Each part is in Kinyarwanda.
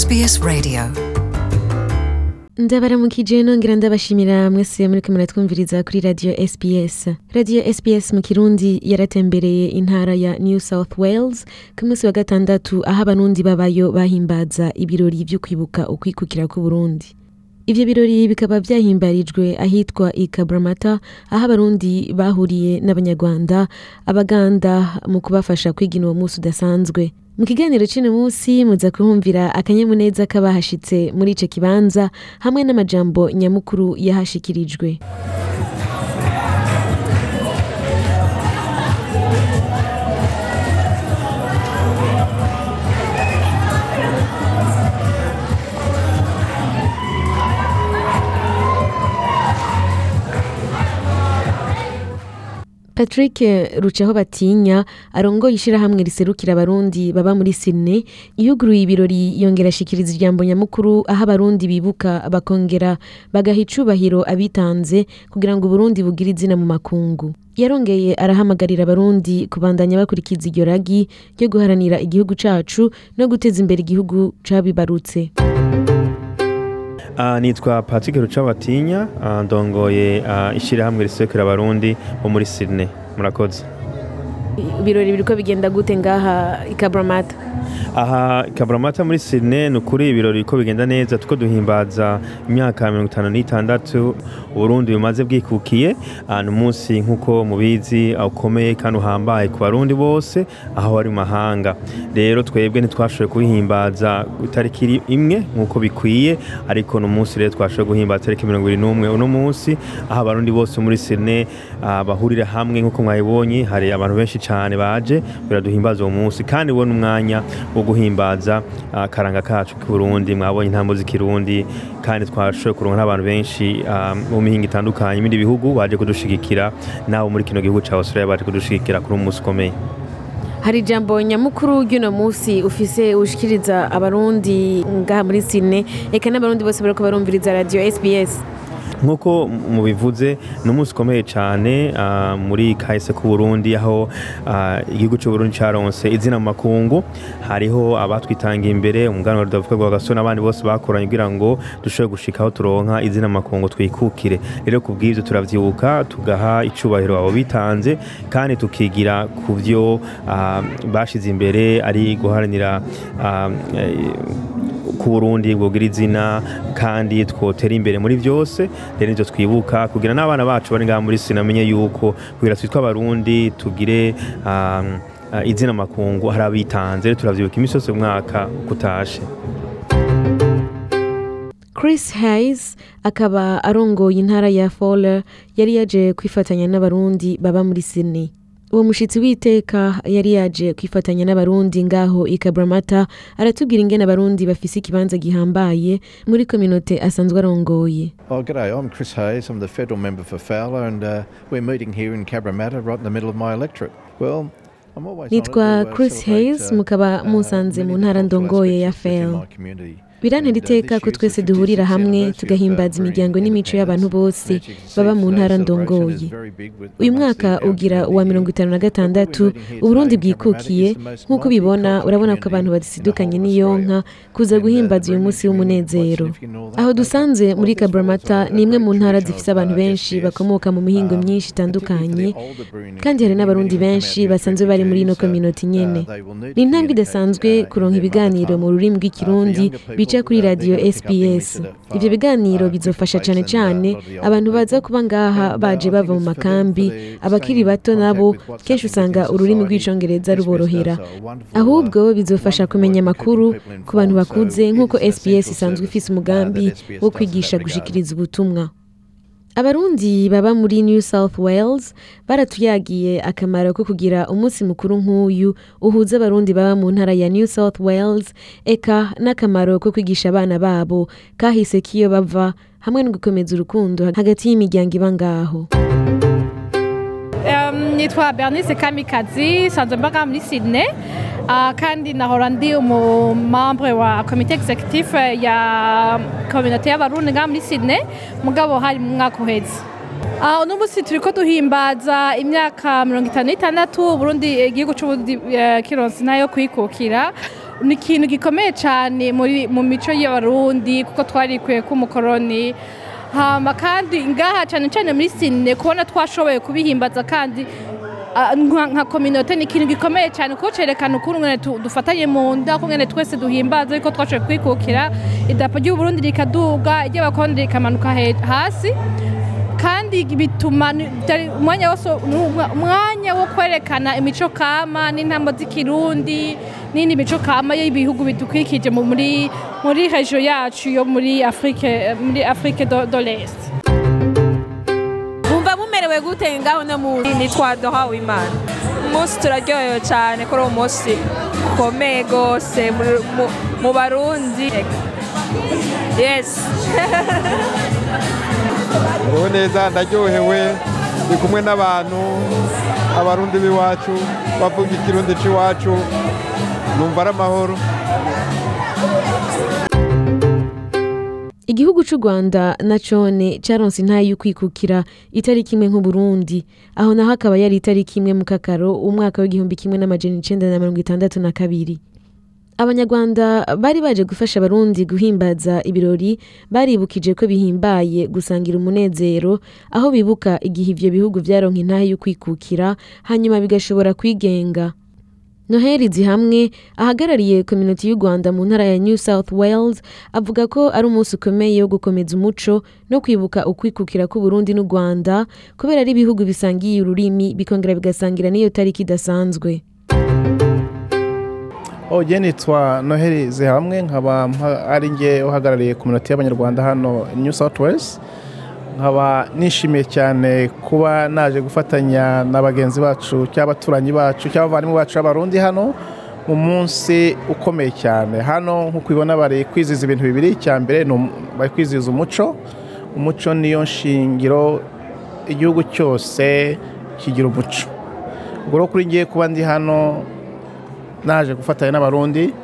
SBS Radio. Ndabaramukije nongera ndabashimira mwese muriko muratwumviriza kuri radio sbs. Radio sbs mu kirundi yaratembereye intara ya new south wales ku munsi wa gatandatu aho abarundi babayo bahimbaza ibirori vyo kwibuka ukwikukira k'uburundi ivyo birori bikaba vyahimbarijwe ahitwa i kabramata aho abarundi bahuriye n'abanyarwanda abaganda mu kubafasha kwigina uwo musi udasanzwe. Mu kiganiro c'uno musi muza kuhumvira akanyamuneza k'abahashitse muri ico kibanza hamwe n'amajambo nyamukuru yahashikirijwe. Patrick rucaho batinya arongoye ishirahamwe riserukira abarundi baba muri sydney. Yuguruye ibirori yongera ashikiriza ijambo nyamukuru aho abarundi bibuka bakongera bagaha icubahiro abitanze kugira ngo uburundi bugire izina mu makungu. Yarongeye arahamagarira abarundi kubandanya bakurikiza iryo ragi ryo guharanira igihugu cacu no guteza imbere igihugu cabibarutse. Uh, nitwa Patrick Rucabatinya. Uh, ndongoye uh, ishirahamwe risekera abarundi bo muri Sydney. Murakoze. Ibirori biriko bigenda gute ngaha i kabramata aha Kabramata muri Sydney ni ukuri ibirori ko bigenda neza. Tuko duhimbaza imyaka mirongo itanu n'itandatu Uburundi bumaze bwikukiye. Uh, ni umunsi nk'uko mubizi ukomeye kandi uhambaye ku barundi bose aho bari mu mahanga. Rero twebwe ntitwashoboye kuhimbaza itariki imwe nk'uko bikwiye ariko ni umunsi rero twashoboye guhimbaza itariki mirongo ibiri n'umwe. Uno munsi aho abarundi bose muri uh, bahurira hamwe nk'uko mwabibonye hari abantu benshi cyane baje biraduhimbaza uwo munsi. Kandi ubona umwanya wo guhimbaza akaranga kacu k'uburundi. Mwabonye intambo z'ikirundi kandi twashoboye kuronka n'abantu benshi mu mihinga itandukanye ibindi bihugu baje kudushigikira nabo muri kino gihugu ca Australia baje kudushigikira kuri umunsi ukomeye. Hari ijambo nyamukuru ry'uno munsi ufise ushikiriza abarundi ngaha muri sine eka n'abarundi bose bariko barumviriza radio sbs. Nk'uko mubivuze ni umunsi ukomeye cyane muri kahise k'uburundi aho igihugu cy'uburundi cyaronse izina mu makungu. Hariho abatwitangiye imbere umuganwa rudavuga rwa gaso n'abandi bose bakoranye kugira ngo dushobore gushika aho turonka izina mu makungu twikukire rero ku bw'ibyo turavyibuka tugaha icubahiro abo bitanze kandi tukigira ku byo bashize imbere ari guharanira ku Burundi bwogira izina kandi twotera imbere muri byose. Rero nivyo twibuka kugira n'abana bacu bari ngaha muri sinamenye yuko kugira twitwa abarundi tugire um, uh, izina makungu hari abitanze. Turavyibuka imisi yose umwaka kutashe. Chris hayes akaba arongoye intara ya fowler yari yaje kwifatanya n'abarundi baba muri sydney. Uwo mushitsi w'iteka yari yaje kwifatanya n'abarundi ngaho i kabramata aratubwira ingene abarundi bafise ikibanza gihambaye muri kominote asanzwe arongoye Oh, g'day. I'm Chris Hayes. I'm the federal member for Fowler, and uh, we're meeting here in Cabramatta, right in the middle of my electorate. Well, nitwa uh, chris hayes uh, mukaba uh, musanze mu ntara ndongoye ya aspects birantera iteka ko twese duhurira hamwe tugahimbaza imiryango n'imico y'abantu bose baba mu ntara ndongoye uyu mwaka ugira uwa mirongo itanu na gatandatu uburundi bwikukiye. Nk'uko ubibona urabona ko abantu badasidukanye n'iyonka kuza guhimbaza uyu munsi w'umunezero. Aho dusanze muri kabramata ni imwe mu ntara zifise abantu benshi bakomoka mu mihingo myinshi itandukanye kandi hari n'abarundi benshi basanzwe bari muri ino kominoti nyene. Ni intambwe idasanzwe kuronka ibiganiro mu rurimi rw'ikirundi bica kuri radio sbs ivyo biganiro bizofasha cane cane abantu baza kuba ngaha baje bava mu makambi abakiri bato nabo kenshi usanga ururimi rw'icongereza ruborohera ahubwo bizofasha kumenya amakuru ku bantu bakuze nk'uko sbs isanzwe ifise umugambi wo kwigisha gushikiriza ubutumwa. Abarundi baba muri new south wales baratuyagiye akamaro ko kugira umunsi mukuru nk'uyu. Uhuza abarundi baba mu ntara ya new south wales eka n'akamaro ko kwigisha abana babo. Kahise k'iyo bava hamwe no gukomeza urukundo hagati y'imiryango iba ngaho. Nitwa bernice kamikazi sanzwe mbaga muri sydney. Ah, kandi nahora ndi umumambre wa komite executif ya kominote y'abarundi ngaha muri sydney. Mugabo hari mu mwaka uheze Ah, uno munsi turiko duhimbaza imyaka mirongo itanu n'itandatu uburundi igihugu c'uburundi eh, kironse na yo kwikukira. Ni ikintu gikomeye cyane mu mico y'abarundi kuko twarikuye k'umukoroni hama kandi ngaha cyane cyane muri sine kubona twashoboye kubihimbaza kandi nka kominote ni ikintu gikomeye cyane kuko cerekana ukuntu dufatanye mu nda uko twese duhimbaza ariko twashoboye kwikukira. Idarapo ry'uburundi rikaduga iry'abakoroni rikamanuka hasi kandi bituma umwanya wo kwerekana imico kama n'intambo z'ikirundi n'indi mico kama y'ibihugu bidukikije mu- muri rejo yacu yo muri Afrique do, do mumerewe gute ngaho no munsi nitwa Doha Wimana umunsi turaryohewe cyane kuri uwo munsi. Ukomeye rwose mu- barundi. Yes. Nguwe neza ndaryohewe. Ndi kumwe n'abantu abarundi b'iwacu bavuga ikirundi c'iwacu. Numva ari amahoro. Igihugu cy'u rwanda na cone cyaronse intayi yo kwikukira itariki imwe nk'uburundi aho naho akaba yari itariki imwe mu kakaro umwaka w'igihumbi kimwe n'amajana icenda na mirongo itandatu na kabiri. Abanyarwanda bari baje gufasha abarundi guhimbaza ibirori baribukije ko bihimbaye gusangira umunezero aho bibuka igihe ivyo bihugu vyaronka intahe yo kwikukira hanyuma bigashobora kwigenga. Noheli zihamwe ahagarariye kominoti y'u rwanda mu ntara ya new south wales avuga ko ari umunsi ukomeye wo gukomeza umuco no kwibuka ukwikukira k'uburundi n'u rwanda kubera ari ibihugu bisangiye ururimi bikongera bigasangira n'iyo tariki idasanzwe. Oge nitwa noheli zihamwe nkaba ari nge uhagarariye kominoti y'abanyarwanda hano new south wales. Nkaba nishimiye cyane kuba naje gufatanya na bagenzi bacu cyangwa abaturanyi bacu cyangwa abavandimwe bacu b'abarundi hano mu munsi ukomeye cyane. Hano nk'uko ubibona bari kwizihiza ibintu bibiri. Icya mbere bari kwizihiza umuco. Umuco niyo shingiro igihugu cyose kigira umuco. Ubwo rero kuri ngiye kuba ndi hano naje gufatanya n'abarundi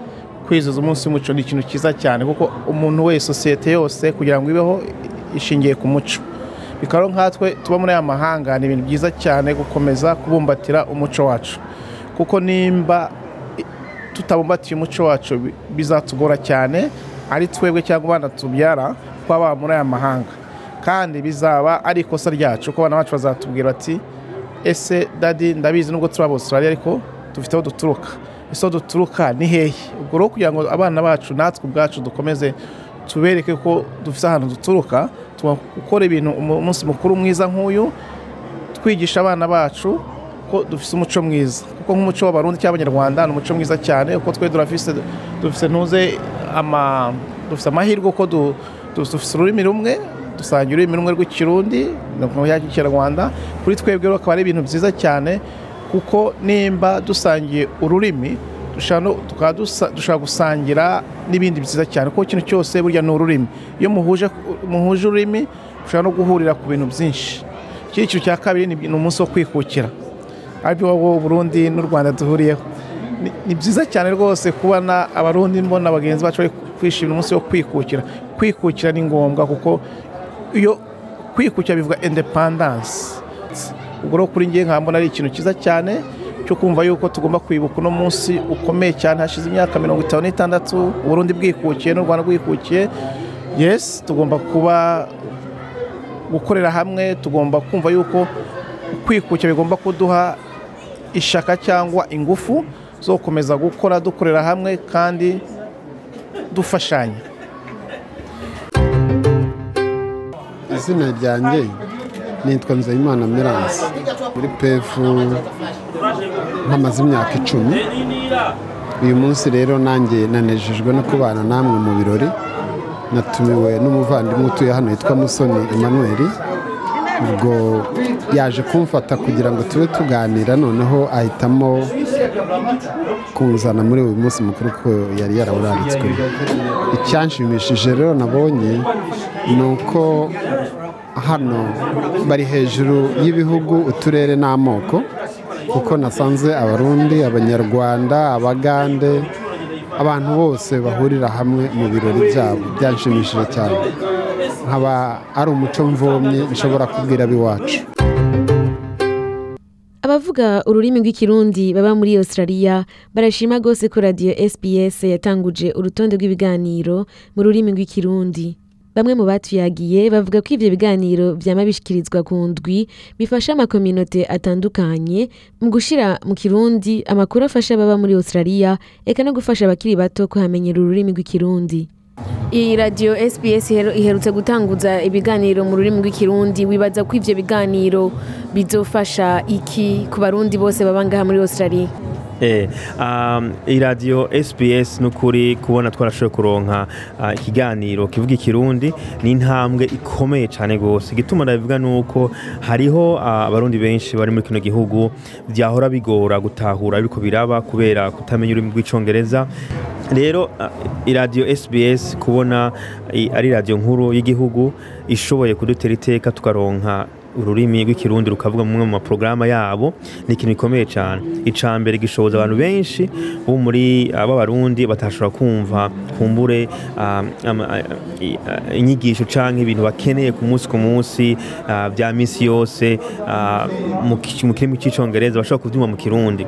kwizihiza umunsi w'umuco ni ikintu cyiza cyane kuko umuntu wese sosiyete yose kugira ngo ibeho ishingiye ku muco. Bikaba nkatwe tuba muri aya mahanga ni ibintu byiza cyane gukomeza kubumbatira umuco wacu. Kuko nimba tutabumbatiye umuco wacu bi- bizatugora cyane ari twebwe cyangwa abana tubyara twaba muri aya mahanga. Kandi bizaba ari ikosa ryacu ko abana bacu bazatubwira bati ese dadi ndabizi nubwo turi abo Australia ariko dufite aho duturuka. Ese aho duturuka ni hehe? Ubwo rero kugira ngo abana bacu natwe ubwacu dukomeze tubereke ko dufite ahantu duturuka gukora ibintu umu- umunsi mukuru mwiza nk'uyu twigisha abana bacu ko dufite umuco mwiza. Kuko nk'umuco w'abarundi cyangwa abanyarwanda ni umuco mwiza cyane kuko twe dufite ntuze dufite amahirwe ko du- du- dufite ururimi rumwe dusangira ururimi rumwe rw'ikirundi n'ikinyarwanda kuri twebwe akaba ari ibintu byiza cyane kuko nimba dusangiye ururimi tukaba dushobora gusangira n'ibindi byiza cyane. Kuko ikintu cyose burya ni ururimi. Iyo muhuje ururimi mushobora no guhurira ku bintu byinshi. Ikindi kintu cya kabiri ni umunsi wo kwikukira. Aribyo wowe Burundi n'u Rwanda duhuriyeho. Ni- byiza cyane rwose kubona abarundi mbona bagenzi bacu bari kwishimira umunsi wo kwikukira. Kwikukira ni ngombwa kuko iyo kwikukira bivuga independence. Ubwo rero kuri ngiye nkaba mbona ari ikintu cyiza cyane. Cyo kumva yuko tugomba kwibuka uno munsi ukomeye cyane. Hashize imyaka mirongo itanu n'itandatu uburundi bwikukiye n'u rwanda rwikukiye yes tugomba kuba gukorera hamwe tugomba kumva yuko kwikukira bigomba kuduha ishaka cyangwa ingufu zo gukomeza gukora dukorera hamwe kandi dufashanya. Izina ryanjye nitwa nzeyimana miranse muri pefu mpamaze imyaka icumi. Uyu munsi rero nanjye nanejejwe no kubana namwe mu birori. Natumiwe n'umuvandimwe utuye hano witwa musoni emmanuel. Ubwo yaje kumfata kugira ngo tube tuganira noneho ahitamo kunzana muri uyu munsi mukuru ko yari yarawuraritswe icyanshimishije rero nabonye ni uko hano bari hejuru y'ibihugu uturere n'amoko. Kuko nasanze abarundi abanyarwanda abagande abantu bose bahurira hamwe mu birori byabo. Byanshimishije cyane. Nkaba ari umuco mvomye nshobora kubwira ab'iwacu abavuga ururimi rw'ikirundi baba muri australia barashima rwose ko radiyo sbs yatanguje urutonde rw'ibiganiro mu rurimi rw'ikirundi. Bamwe mu batuyagiye bavuga ko ivyo biganiro vyama bishikirizwa ku ndwi bifasha amakominote atandukanye mu gushira mu kirundi amakuru afasha ababa muri australia eka no gufasha abakiri bato kuhamenyera ururimi rw'ikirundi. Iyi radiyo sbs iheru- iherutse gutanguza ibiganiro mu rurimi rw'ikirundi. Wibaza ko ivyo biganiro bizofasha iki ku barundi bose baba ngaha muri australia? Eh, um, iradiyo SBS n'ukuri kubona twarashoboye kuronka ah, ikiganiro kivuga ikirundi ni intambwe ikomeye cyane gose igituma ndabivuga nuko hariho ah, abarundi benshi bari muri kino gihugu byahora bigora gutahura ariko biraba kubera kutamenya ururimi rw'icongereza. Rero ah, iradiyo SBS kubona ari radiyo nkuru y'igihugu ishoboye kudutera iteka tukaronka ururimi rw'ikirundi rukavuga mu maporogaramu yabo ni ikintu gikomeye cyane. Icya mbere gishoboza abantu benshi bo muri b'abarundi batashobora kumva kumbure ah, ah, ah, inyigisho cyangwa ibintu bakeneye ku munsi ku munsi bya minsi yose mu ki- mu kirimi cy'icyongereza bashobora kubyumva mu kirundi.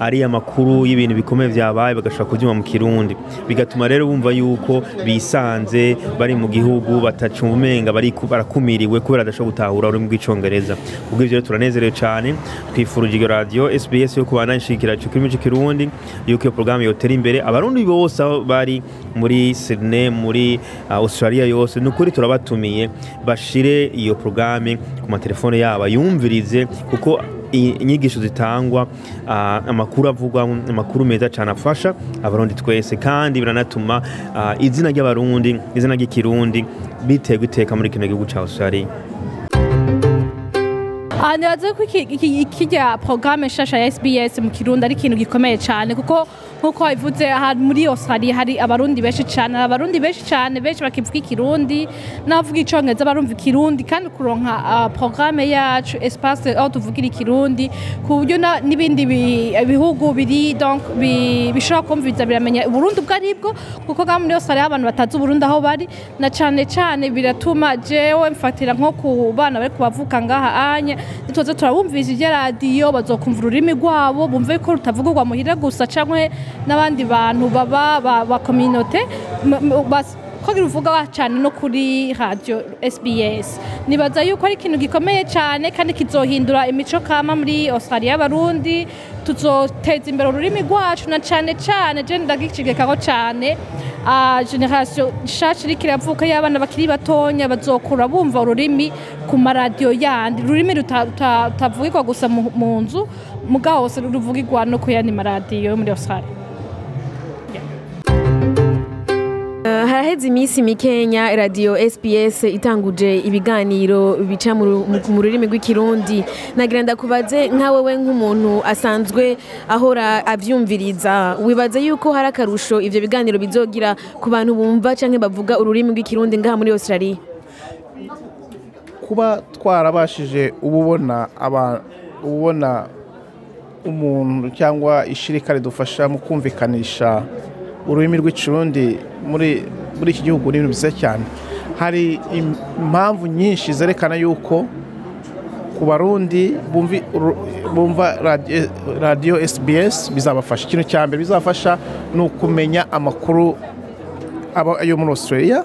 Ari amakuru y'ibintu bikomeye byabaye bagashobora kubyumva mu kirundi. Bigatuma rero bumva yuko bisanze bari mu gihugu batacumva umenga barakumiriwe kubera badashobora gutahura ururimi rw'icyongereza ubwo rero turanezerewe cyane twifurije iyo radiyo SBS yo kubana nshikira ico kirimi cy'ikirundi yuko iyo porogaramu yotera imbere. Abarundi bose aho bari muri Sydney muri ah, Australia yose ni ukuri turabatumiye. Bashire iyo porogaramu ku matelefone yabo yumvirize kuko inyigisho zitangwa ah, amakuru avugwa amakuru meza cyane afasha abarundi twese. Kandi biranatuma ah, izina ry'abarundi izina ry'ikirundi biterwa iteka muri kino gihugu cya Australia. Aha nibaze ko iki- kirya porogaramu nshasha ya SBS mu kirundi ari ikintu gikomeye cyane kuko nk'uko bivuze aha muri Australia hari abarundi benshi cyane abarundi benshi cyane benshi bakivuga ikirundi n'abavuga icongereza barumva ikirundi. Kandi kuronka ah, porogaramu yacu espace aho tuvugira ikirundi ku buryo n'ibindi bi- bihugu biri bishobora kumviriza biramenya. Uburundi ubwo ari bwo kuko ngaha muri Australia abantu batazi uburundi aho bari na cyane cyane biratuma jewe mfatira nko ku bana bari kubavuka ngaha anya tuza turabumviriza ibya radiyo bazokumva ururimi rwabo bumve ko rutavugurwa muhira gusa cyangwa n'abandi bantu baba ba- kominote ko ruvuga cyane no kuri radiyo SBS nibaza yuko ari ikintu gikomeye cyane kandi kizohindura imico kama muri Australia y'abarundi. Tuzoteza imbere ururimi rwacu na cyane cyane je ndagicigekaho cyane ah, generation nshasha iriko iravuka y'abana bakiri batonya bazokura bumva ururimi ku maradiyo yandi. Ururimi ruta- ruta- rutavugirwa gusa mu nzu. Mugabo hose ruvugirwa no ku yandi maradiyo yo muri Australia. Haraheze iminsi mikenya radiyo sbs itanguje ibiganiro bica mu ru- mu- mu rurimi rw'ikirundi. Nagira ndakubaze nka wewe nk'umuntu asanzwe ahora avyumviriza. Wibaza yuko hari akarusho ivyo biganiro bizogira ku bantu bumva canke bavuga ururimi rw'ikirundi ngaha muri australia? Kuba twarabashije ububona aba ubona umuntu cyangwa ishirika ridufasha mu kumvikanisha ururimi rw'ikirundi muri muri iki gihugu ni ibintu byiza cyane. Hari im- impamvu nyinshi zerekana yuko ku barundi bumva radi- radiyo SBS bizabafasha. Ikintu cya mbere bizabafasha ni ukumenya amakuru yo muri Australia.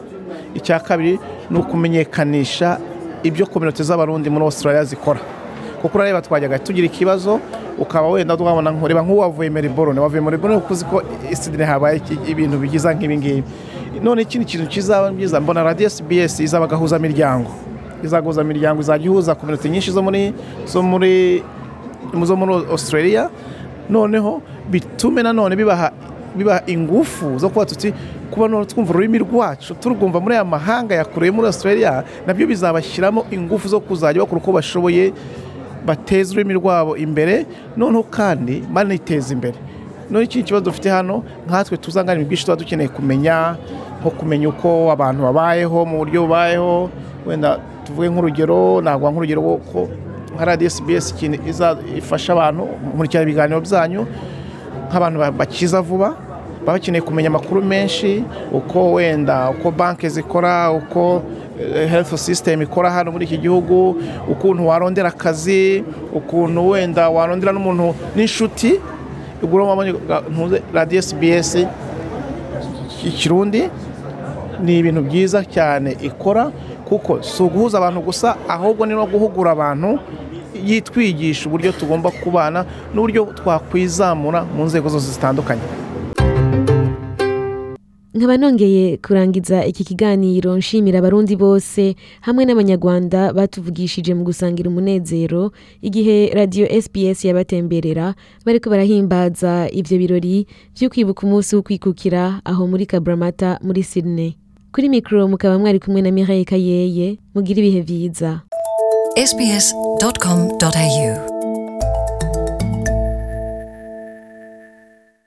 Icya kabiri ni ukumenyekanisha ibyo kominote z'abarundi muri Australia zikora. Kuko urareba twajyaga tugira ikibazo ukaba wenda twabona nkureba nk'uwavuye Melbourne. Wavuye Melbourne kuko uzi ko habaye ibintu bigiza nk'ibi ngibi. None ikindi kintu kizaba byiza. Mbona radio SBS izaba gahuza miryango. Izaguza miryango izajya ihuza kominote nyinshi zo muri zo muri zo muri Australia. Noneho bitume nanone bibaha bibaha ingufu zo kuba tuti kuba none twumva ururimi rwacu turwumva muri aya mahanga yakuruye muri Australia na byo bizabashyiramo ingufu zo kuzajya bakora uko bashoboye bateza ururimi rwabo imbere. Noneho kandi baniteza imbere. None ikindi kibazo dufite hano nkatwe tuzangana bwinshi tuba dukeneye kumenya nko kumenya uko abantu babayeho mu buryo bubayeho. Wenda tuvuge nk'urugero ntabwo nk'urugero ko nka radiyo SBS ikintu ifasha abantu nkurikirana ibiganiro byanyu nk'abantu ba- bakiza vuba baba bakeneye kumenya amakuru menshi uko wenda uko banki zikora uko eh, health system ikora hano muri iki gihugu ukuntu warondera akazi ukuntu wenda warondera n'umuntu n'inshuti ubwo rero wabonye ga- ntuze radiyo SBS ikirundi ni ibintu byiza cyane ikora kuko si uguhuza abantu gusa ahubwo ni no guhugura abantu yitwigisha uburyo tugomba kubana n'uburyo twakwizamura mu nzego zose zitandukanye. Nkaba nongeye kurangiza iki kiganiro nshimira abarundi bose hamwe n'abanyarwanda batuvugishije mu gusangira umunezero igihe radiyo sps yabatemberera bariko barahimbaza ivyo birori vyo kwibuka umunsi wo kwikukira aho muri kabramata muri sydney. Kuri mikoro mukaba mwari kumwe na mireille kayeye mugira ibihe vyiza. Sbs.com.au